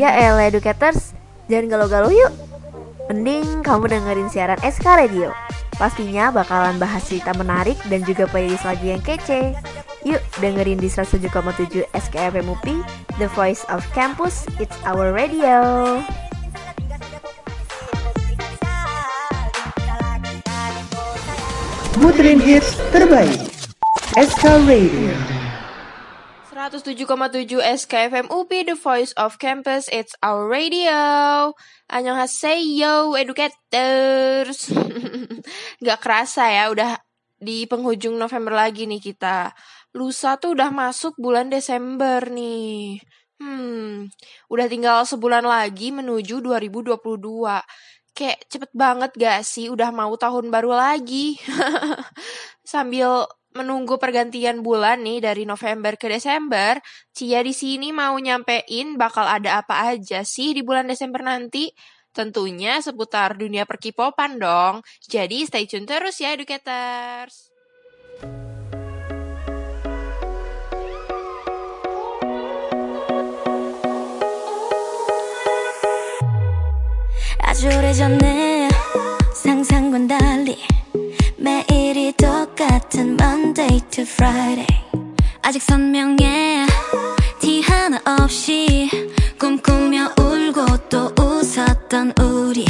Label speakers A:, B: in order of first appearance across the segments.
A: Ya elah educators, jangan galau-galau yuk. Mending kamu dengerin siaran SK Radio. Pastinya bakalan bahas cerita menarik dan juga playlist lagu yang kece. Yuk dengerin di 107,7 SKFM UPI, The Voice of Campus, It's Our Radio.
B: Putrin Hits terbaik SK Radio
C: 107,7 SKFM UP, The Voice of Campus, It's Our Radio. Annyeonghaseyo, educators. Gak kerasa ya, udah di penghujung November lagi nih kita. Lusa tuh udah masuk bulan Desember nih. Hmm, udah tinggal sebulan lagi menuju 2022 kayak cepet banget gak sih udah mau tahun baru lagi sambil menunggu pergantian bulan nih dari November ke Desember, Cia di sini mau nyampein bakal ada apa aja sih di bulan Desember nanti. Tentunya seputar dunia perkipopan dong. Jadi stay tune terus ya educators.
D: 같은 Monday to Friday. 아직 선명해. 티 하나 없이 꿈꾸며 울고 또 웃었던 우리.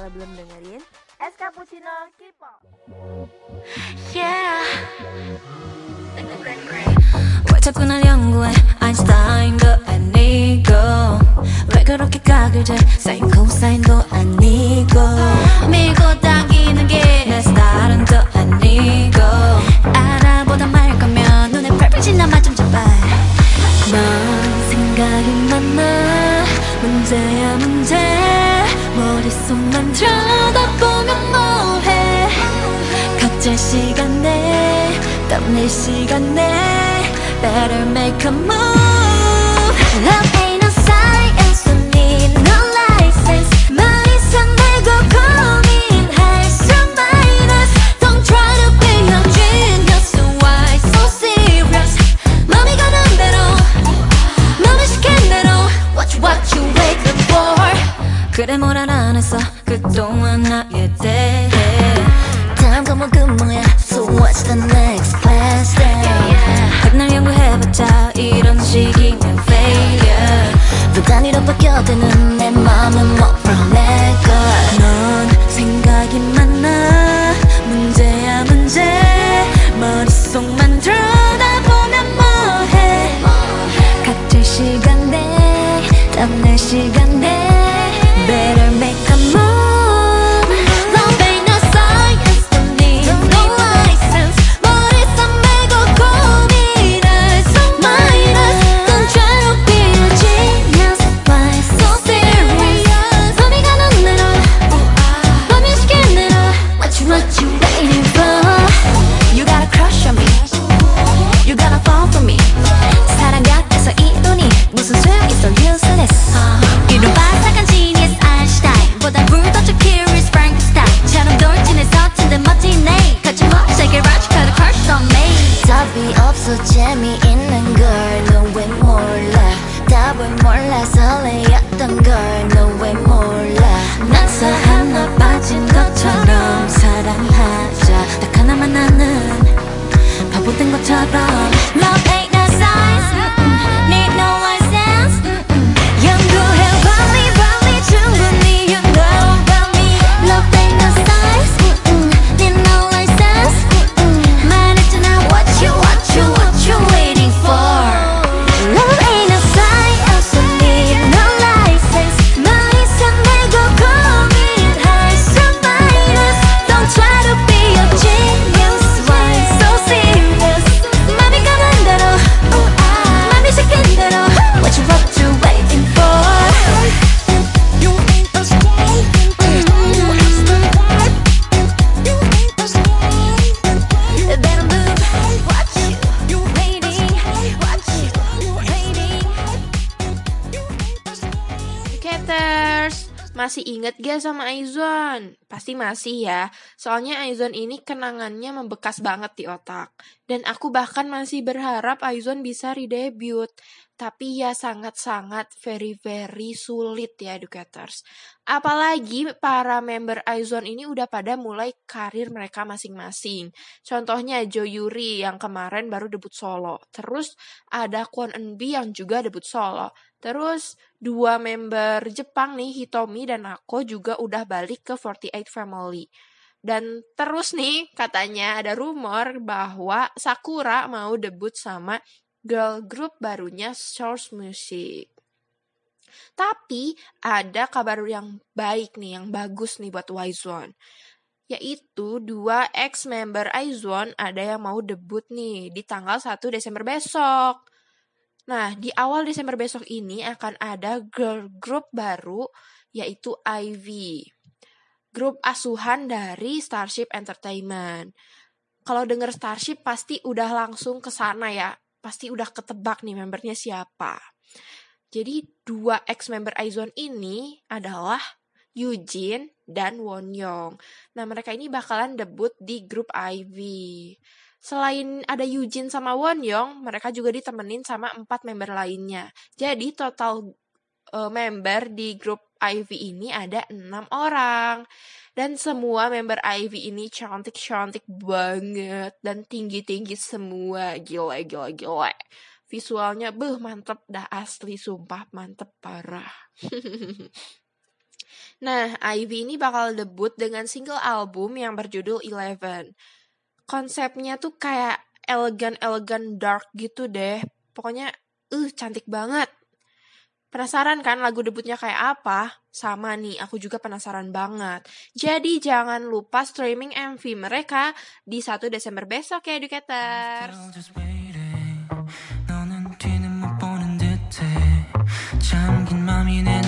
A: Bukan K-popers kalau belum dengerin Es Cappuccino K-pop.
D: Yeah. 왜 자꾸 날 연구해 아인슈타인도 아니고 왜 그렇게 각을 재 사인 코사인도 아니고 밀고 당 시간에 땀낼 시간에 Better make a move Love ain't a science Don't need no license 머리선 내고 고민할 수 minus Don't try to be a genius Why so serious 맘이 가는 대로 맘이 시킨 대로 you what you waiting for 그래 뭘안 했어 그동안 나에 대해 다음 과목은
C: bye. Gak sama Aizon? Pasti masih ya, soalnya Aizon ini kenangannya membekas banget di otak. Dan aku bahkan masih berharap Aizon bisa redebut. Tapi ya sangat-sangat very very sulit ya educators. Apalagi para member Aizon ini udah pada mulai karir mereka masing-masing. Contohnya Jo Yuri yang kemarin baru debut solo. Terus ada Kwon Eunbi yang juga debut solo. Terus dua member Jepang nih, Hitomi dan Ako juga udah balik ke 48 Family. Dan terus nih katanya ada rumor bahwa Sakura mau debut sama girl group barunya Source Music. Tapi ada kabar yang baik nih, yang bagus nih buat Yzone. Yaitu dua ex-member Aizone ada yang mau debut nih di tanggal 1 Desember besok. Nah, di awal Desember besok ini akan ada girl group baru yaitu Ivy. Grup asuhan dari Starship Entertainment. Kalau denger Starship pasti udah langsung ke sana ya. Pasti udah ketebak nih membernya siapa. Jadi dua ex-member Aizone ini adalah Eugene dan Won Young. Nah, mereka ini bakalan debut di grup Ivy. Selain ada Eugene sama Won Young, mereka juga ditemenin sama empat member lainnya. Jadi total uh, member di grup Ivy ini ada enam orang. Dan semua member Ivy ini cantik-cantik banget dan tinggi-tinggi semua. Gila, gila, gila. Visualnya beh mantep dah asli sumpah mantep parah. nah, Ivy ini bakal debut dengan single album yang berjudul Eleven. Konsepnya tuh kayak elegan-elegan dark gitu deh. Pokoknya, uh, cantik banget Penasaran kan lagu debutnya kayak apa? Sama nih, aku juga penasaran banget. Jadi jangan lupa streaming MV mereka di 1 Desember besok ya, Educators.
E: 잠긴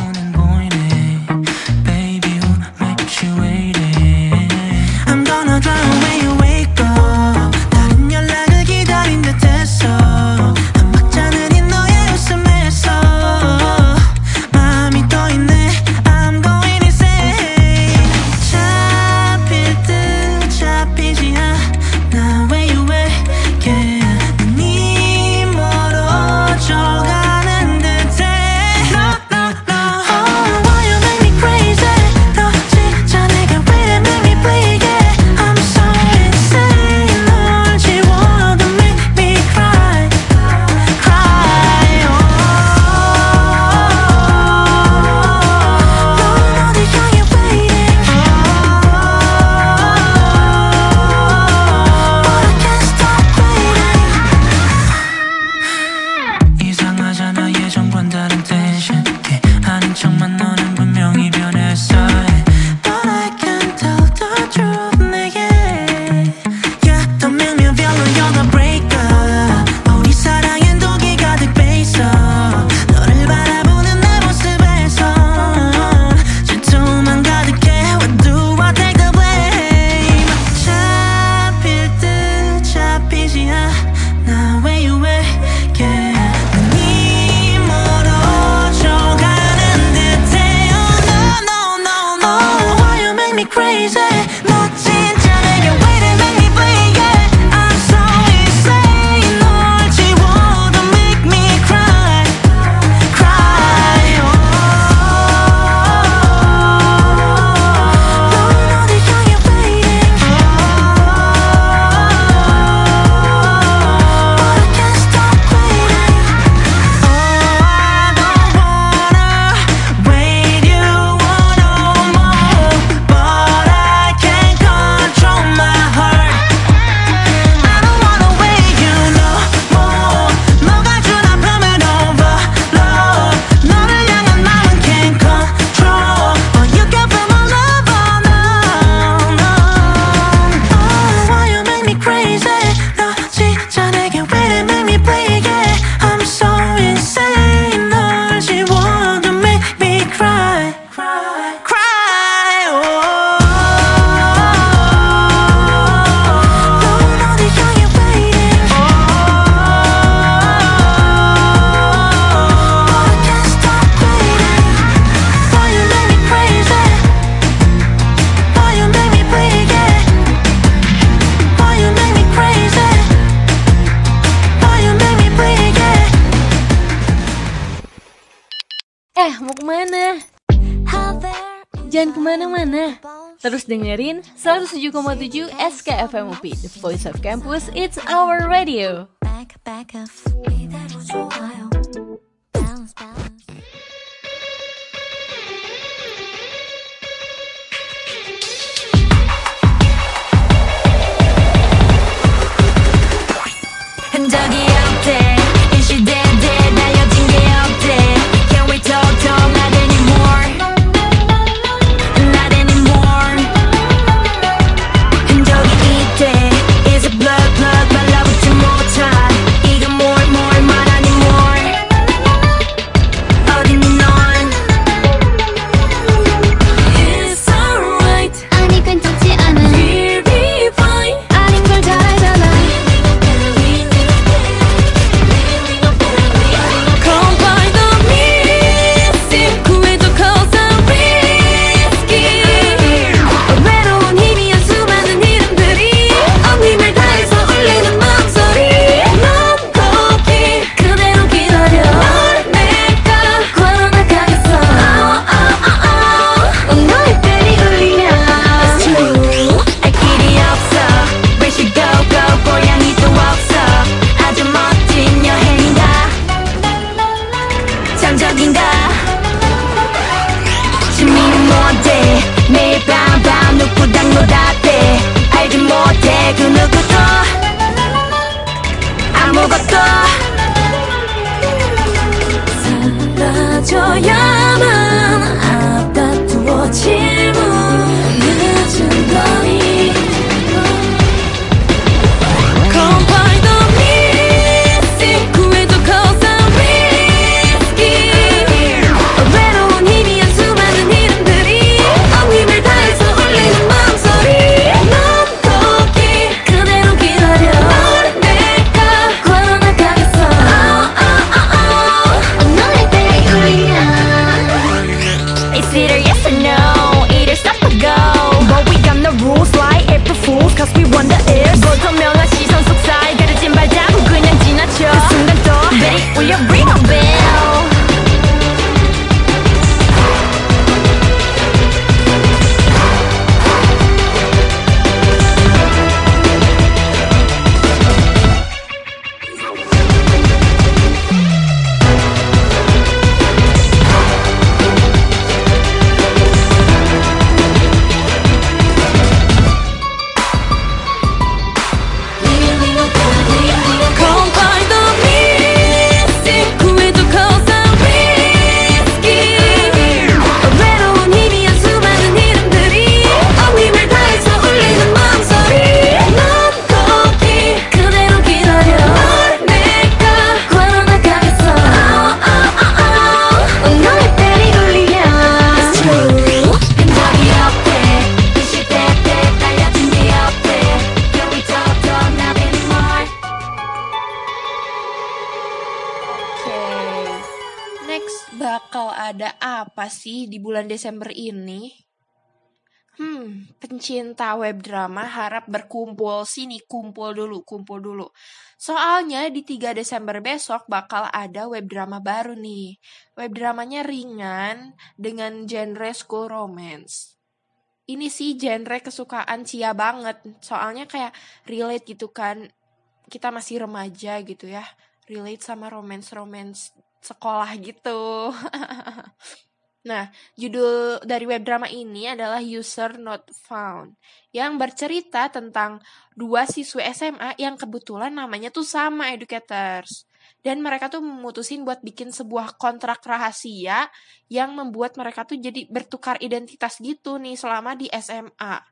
F: 107,7 SKFM UP, The Voice of Campus, It's Our Radio.
D: Back, back back, back, back, back, back, back. 객관적인가? 재미는 뭔데 매일 밤밤 누구랑 놀았대 알지 못해 그 누구도? 아무것도? 사라져야만
C: 아따투워 질문. Desember ini? Hmm, pencinta web drama harap berkumpul sini, kumpul dulu, kumpul dulu. Soalnya di 3 Desember besok bakal ada web drama baru nih. Web dramanya ringan dengan genre school romance. Ini sih genre kesukaan Cia banget. Soalnya kayak relate gitu kan. Kita masih remaja gitu ya. Relate sama romance-romance sekolah gitu. Nah, judul dari web drama ini adalah User Not Found yang bercerita tentang dua siswi SMA yang kebetulan namanya tuh sama educators. Dan mereka tuh memutusin buat bikin sebuah kontrak rahasia yang membuat mereka tuh jadi bertukar identitas gitu nih selama di SMA.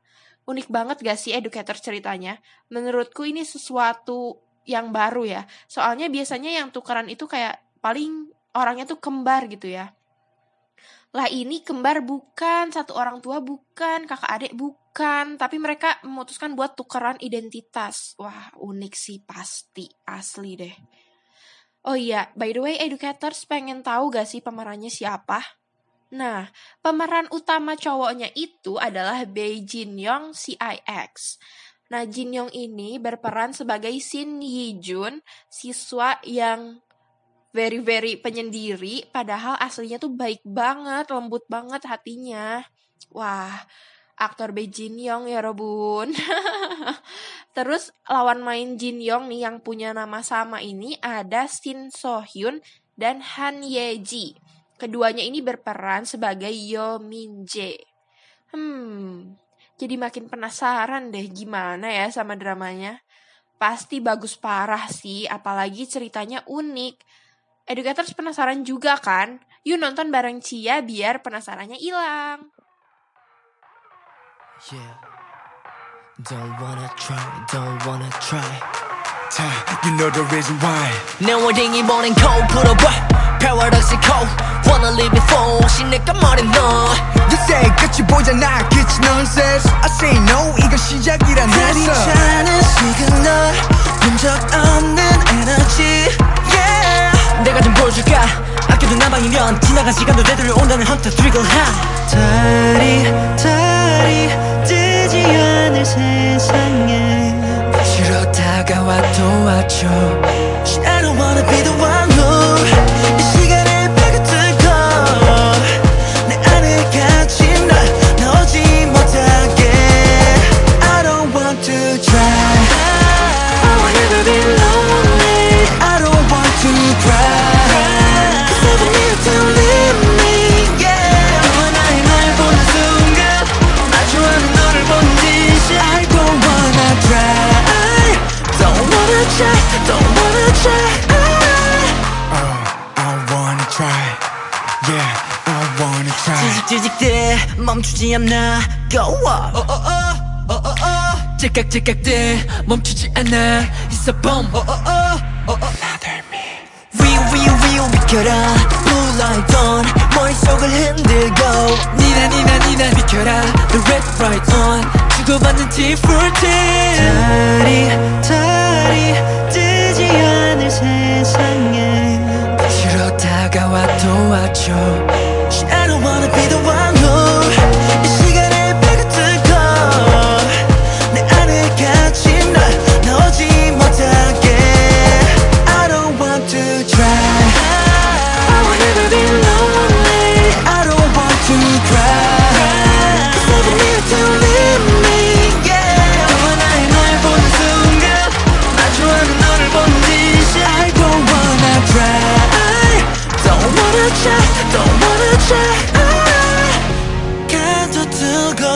C: Unik banget gak sih educator ceritanya? Menurutku ini sesuatu yang baru ya. Soalnya biasanya yang tukaran itu kayak paling orangnya tuh kembar gitu ya lah ini kembar bukan, satu orang tua bukan, kakak adik bukan, tapi mereka memutuskan buat tukeran identitas. Wah, unik sih pasti, asli deh. Oh iya, by the way, educators pengen tahu gak sih pemerannya siapa? Nah, pemeran utama cowoknya itu adalah Bae Jin Young CIX. Nah, Jin Young ini berperan sebagai Shin Yi Jun, siswa yang very very penyendiri padahal aslinya tuh baik banget lembut banget hatinya. Wah aktor Bae Jin Young ya Robun. Terus lawan main Jin Young nih yang punya nama sama ini ada Shin So Hyun dan Han Ye Ji keduanya ini berperan sebagai Yo Min Jae hmm jadi makin penasaran deh gimana ya sama dramanya. Pasti bagus parah sih apalagi ceritanya unik Educators penasaran juga kan? Yuk nonton bareng Cia biar penasarannya hilang.
E: Yeah. Don't wanna try, don't wanna try. 자, you know the reason why. 내 월딩이 보낸 cold 풀어봐. Paradise cold. Wanna live it for 혹시 내가 말해 너. You say 끝이 보잖아, 끝이 nonsense. I say no, 이건 시작이란 했어. 괜찮은 시그널, 본적 없는 에너지. 내가 좀 보여줄까? 아껴둔 나방이면 지나간 시간도 되돌려 온다는 헌터 트리거 하! 달이 달이 뜨지 않을 세상에. 싫어 다가와 도와줘. I don't wanna be the one no 찌직찌직대 멈추지 않나 Go up oh, oh, oh, oh, oh, oh. 찌깍찌깍대 멈추지 않아 bomb oh, oh, oh, oh, oh. Another me 위우 위우 위우 비켜라 불러있던 머릿속을 흔들고 니나 니나 니나 비켜라 The red right on 주고받는 tea for tea 달이 달이 뜨지 않을 세상에 싫어 다가와 도와줘 I don't wanna be the one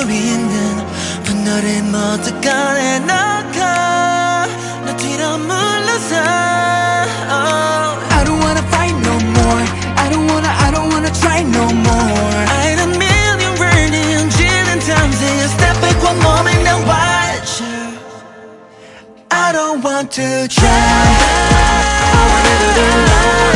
E: 가둬두고 있는 분노를 모두 꺼내놓고 너 뒤로 물러서 oh. I don't wanna fight no more I don't wanna I don't wanna try no more I had a million burning 지는 times step back one moment now watch I don't want to try I wanna do the lonely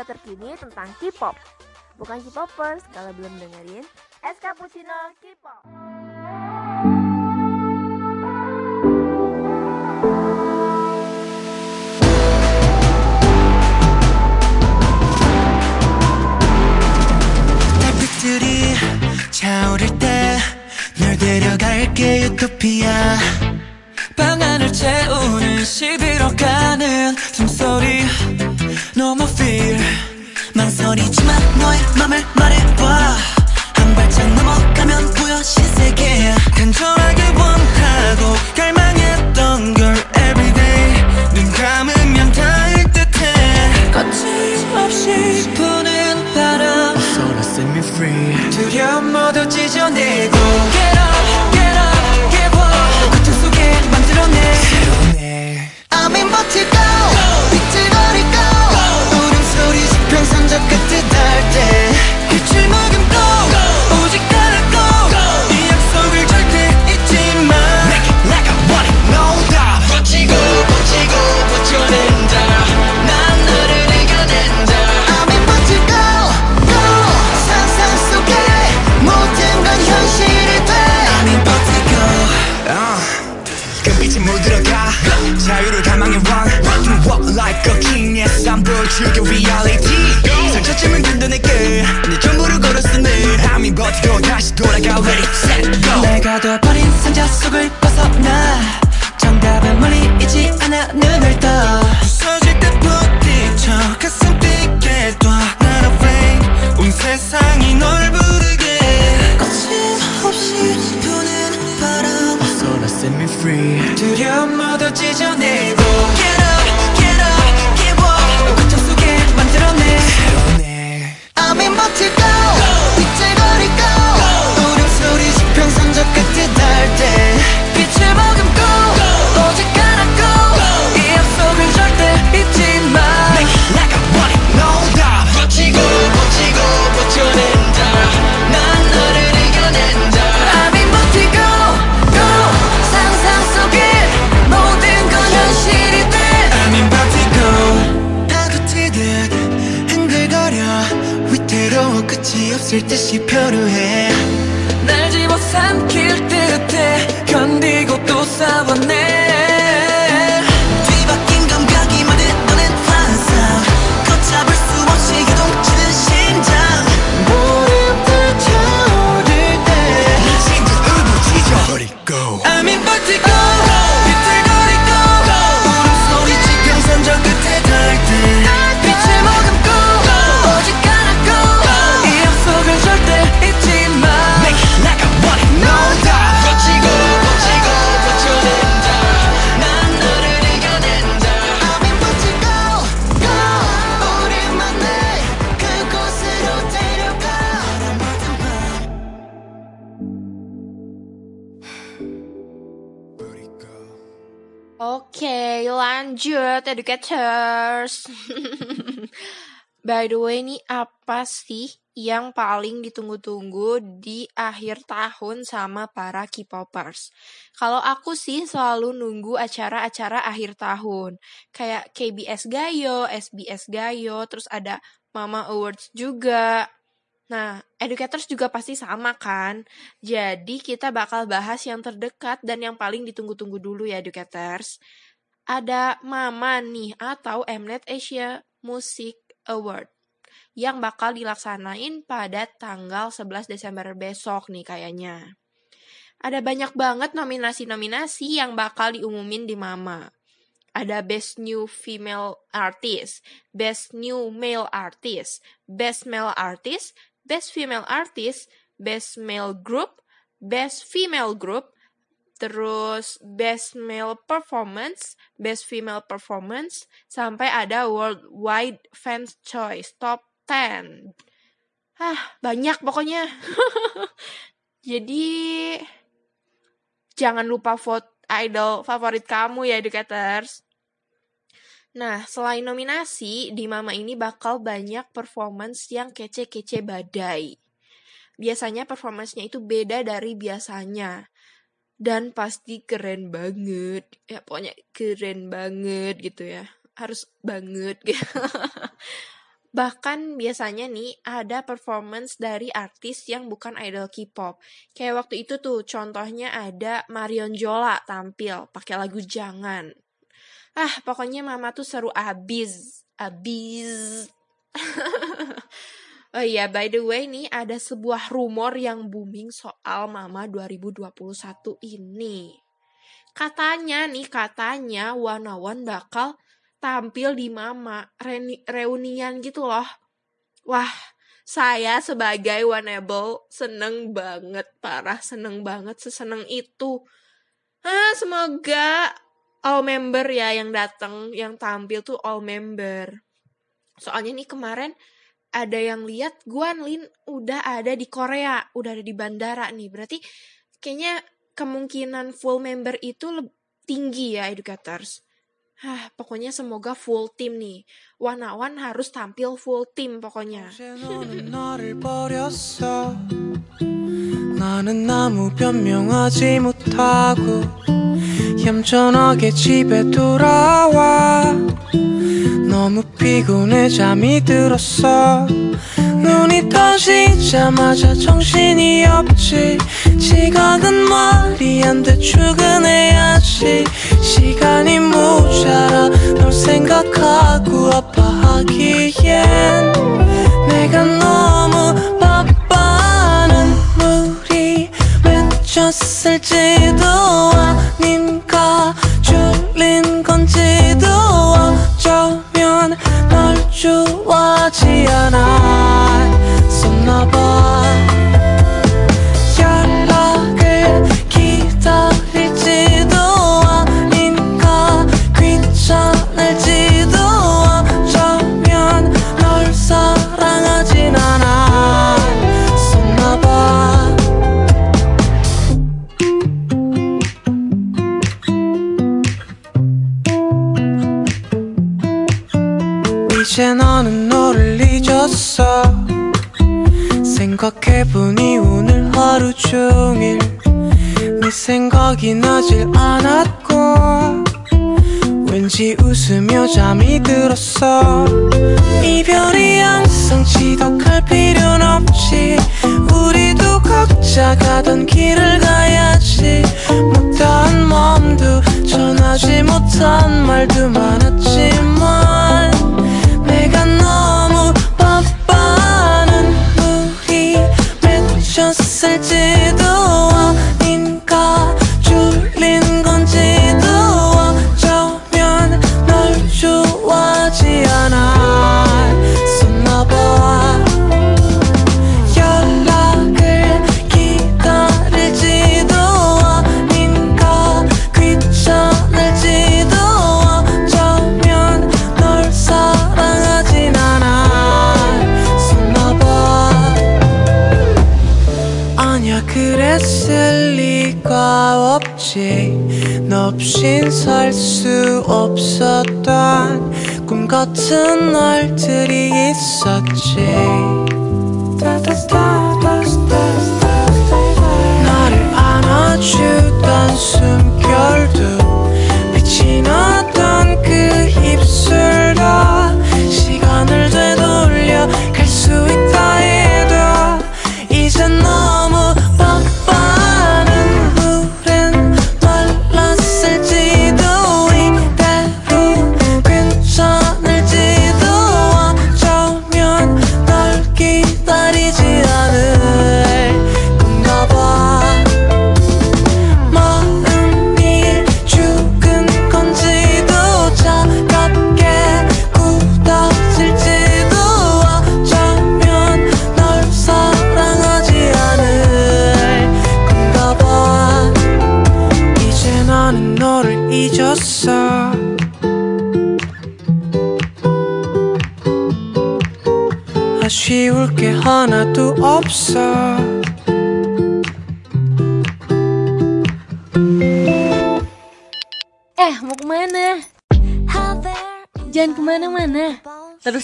A: Berita, berita terkini tentang K-pop. Bukan K-popers kalau belum dengerin Es Cappuccino K-pop.
E: 달빛들이 차오를 때 널 데려갈게 유토피아 방 안을 채우는 시들어가는 망설이지만 너의 맘을 말해봐 보여줄게 reality. 상처쯤은 든든해 끝내 전부를 걸었어 늘 함이 버티고 다시 돌아가 ready set go. 내가 둬버린 상자 속을 벗어나. 정답은 멀리 있지 않아 눈을 떠 버틸 듯이 표류해
C: educators. By the way, nih apa sih yang paling ditunggu-tunggu di akhir tahun sama para K-popers? Kalau aku sih selalu nunggu acara-acara akhir tahun. Kayak KBS Gayo, SBS Gayo, terus ada Mama Awards juga. Nah, educators juga pasti sama kan? Jadi kita bakal bahas yang terdekat dan yang paling ditunggu-tunggu dulu ya educators. Ada Mama nih atau Mnet Asia Music Award yang bakal dilaksanain pada tanggal 11 Desember besok nih kayaknya. Ada banyak banget nominasi-nominasi yang bakal diumumin di Mama. Ada Best New Female Artist, Best New Male Artist, Best Male Artist, Best Female Artist, Best Male Group, Best Female Group, terus Best Male Performance, Best Female Performance, sampai ada Worldwide Fans Choice Top 10. Ah, banyak pokoknya. Jadi jangan lupa vote idol favorit kamu ya educators. Nah, selain nominasi, di Mama ini bakal banyak performance yang kece-kece badai. Biasanya performance-nya itu beda dari biasanya. Dan pasti keren banget. Ya, pokoknya keren banget gitu ya. Harus banget gitu.
G: Bahkan biasanya nih ada performance dari artis yang bukan idol K-pop. Kayak waktu itu tuh contohnya ada Marion Jola tampil pakai lagu Jangan. Ah, pokoknya mama tuh seru abis. Abis. oh iya, by the way nih ada sebuah rumor yang booming soal Mama 2021 ini. Katanya nih, katanya Wanawan bakal tampil di Mama Reni, reunian gitu loh. Wah, saya sebagai Oneable seneng banget, parah seneng banget, seseneng itu. Ah, semoga all member ya yang datang, yang tampil tuh all member. Soalnya nih kemarin ada yang lihat Guan Lin udah ada di Korea, udah ada di bandara nih. Berarti kayaknya kemungkinan full member itu tinggi ya educators. Hah, pokoknya semoga full tim nih. Wanawan harus tampil full tim pokoknya. 나는 아무 변명하지 못하고 얌전하게 집에 돌아와. 너무 피곤해 잠이 들었어. 눈이 떠지자마자 정신이 없지. 지각은 말이 안 돼 출근해야지. 시간이 모자라 널 생각하고 아파하기엔 내가 너무 chance de doar. 살 수 없었던 꿈 같은 날들이 있었지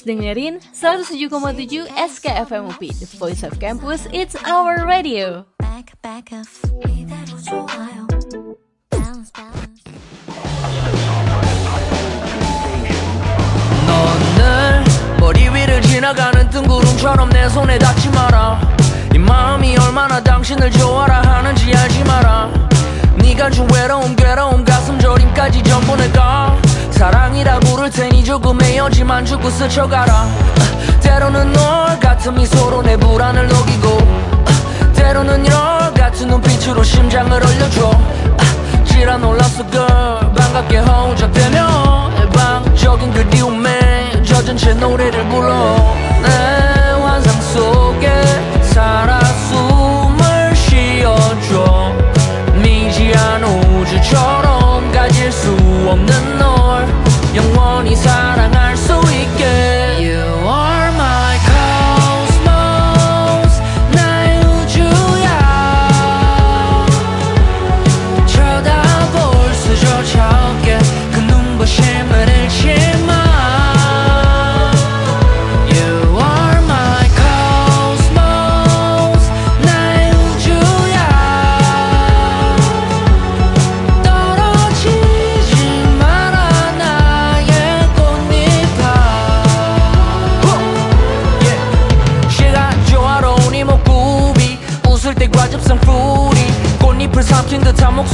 F: dengerin 107,7 SKFM UP, The Voice of Campus, It's Our Radio.
D: back back up balance balance
H: 넌늘 머리 위를 지나 지금처럼 내 손에 닿지 마라 이 마음이 얼마나 당신을 좋아라 하는지 알지 마라 네가 준 외로움 괴로움 가슴 저림까지 전부 내가 사랑이라 부를 테니 조금 헤어지만 주고 스쳐가라. 때로는 널 같은 미소로 내 불안을 녹이고 때로는 열 같은 눈빛으로 심장을 얼려줘. 지라 놀랐어 girl. 반갑게 허우적대며 일방적인 그리움에 젖은 채 노래를 불러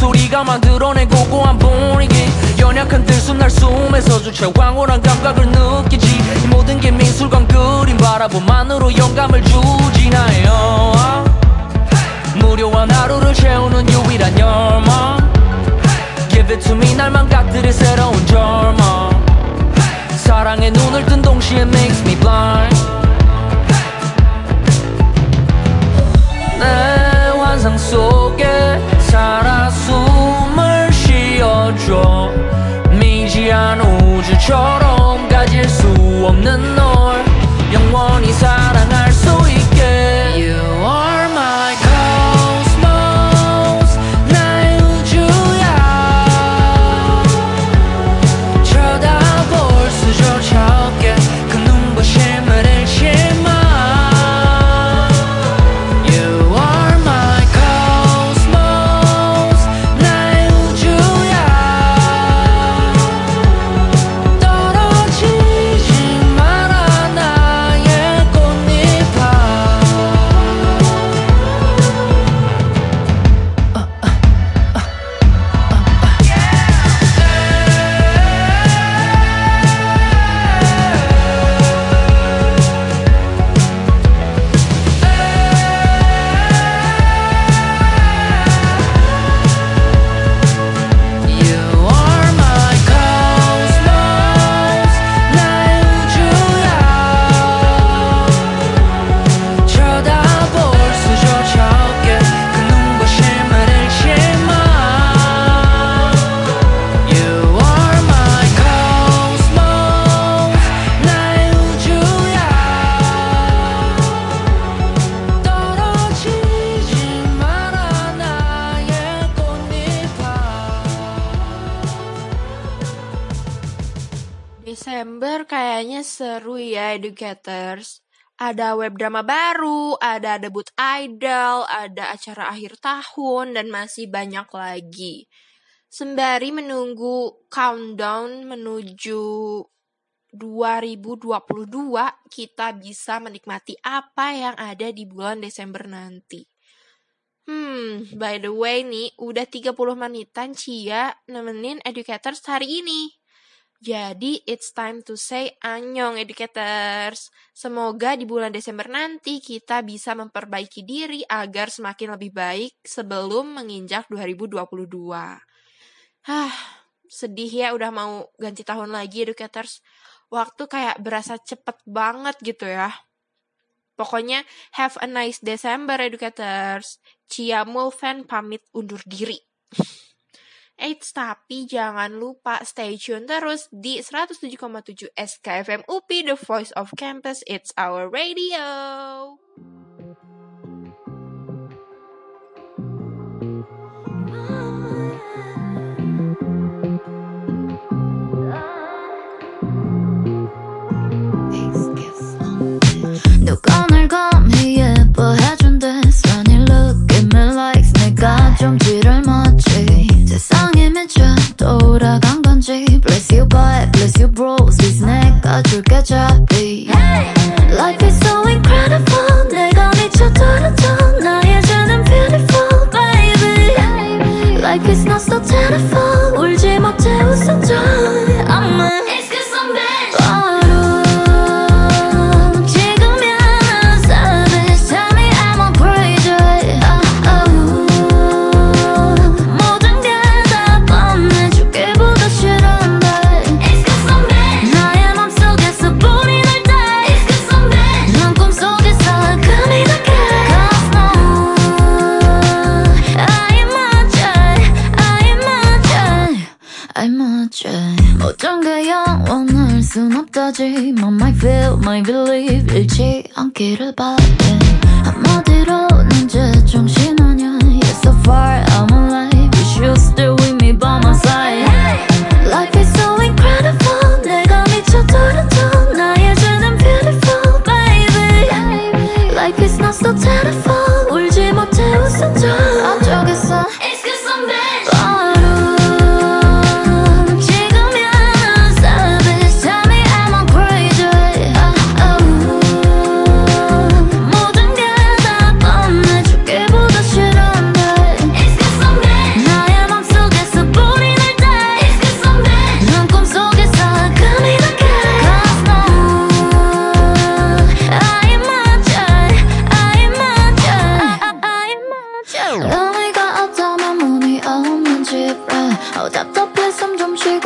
H: 목소리가 만들어낸 고고한 분위기. 연약한 들숨 날 숨에서 주체 황홀한 감각을 느끼지. 이 모든 게 미술관 그림 바라봄만으로 영감을 주지. 나요 무료한 하루를 채우는 유일한 열망 Give it to me 날만 갓들일 새로운 절망 사랑에 눈을 뜬 동시에 makes me blind. 내 환상 속 미지한 우주처럼 가질 수 없는 널. 영원히 사
C: educators. Ada web drama baru, ada debut idol, ada acara akhir tahun, dan masih banyak lagi. Sembari menunggu countdown menuju 2022, kita bisa menikmati apa yang ada di bulan Desember nanti. Hmm, by the way nih, udah 30 menitan Cia nemenin educators hari ini. Jadi, it's time to say annyeong educators. Semoga di bulan Desember nanti kita bisa memperbaiki diri agar semakin lebih baik sebelum menginjak 2022. Hah, sedih ya udah mau ganti tahun lagi educators. Waktu kayak berasa cepet banget gitu ya. Pokoknya have a nice December educators. Cia Mulvan pamit undur diri. Eits, tapi jangan lupa stay tune terus di 107,7 SKFM UPI, The Voice of Campus. It's our radio.
D: 누가 날 감히 예뻐해 Cause you bros with 내 까줄게 잡이 Life is so incredible 내가 미쳐 떨어져 나의 죄는 beautiful baby Life is not so terrible 울지 못해 웃어줘 길을 봤대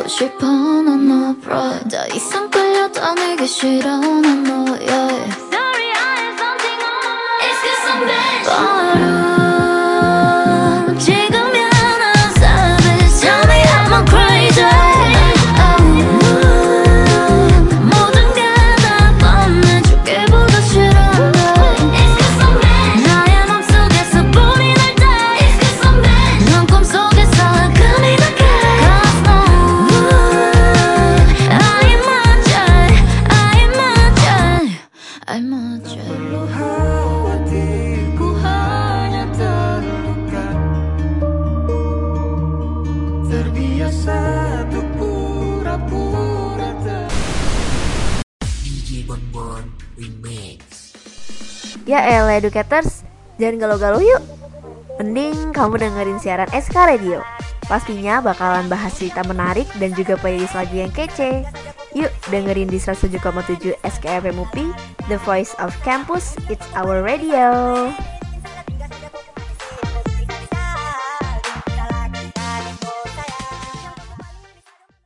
D: 싶어 난 no bro 더 이상 끌려다니기 싫어 난 no yeah Sorry I have something on It's cause I'm bad
A: educators, jangan galau-galau yuk. Mending kamu dengerin siaran SK Radio. Pastinya bakalan bahas cerita menarik dan juga playlist lagu yang kece. Yuk dengerin di 107,7 SKFM UPI, The Voice of Campus, It's Our Radio.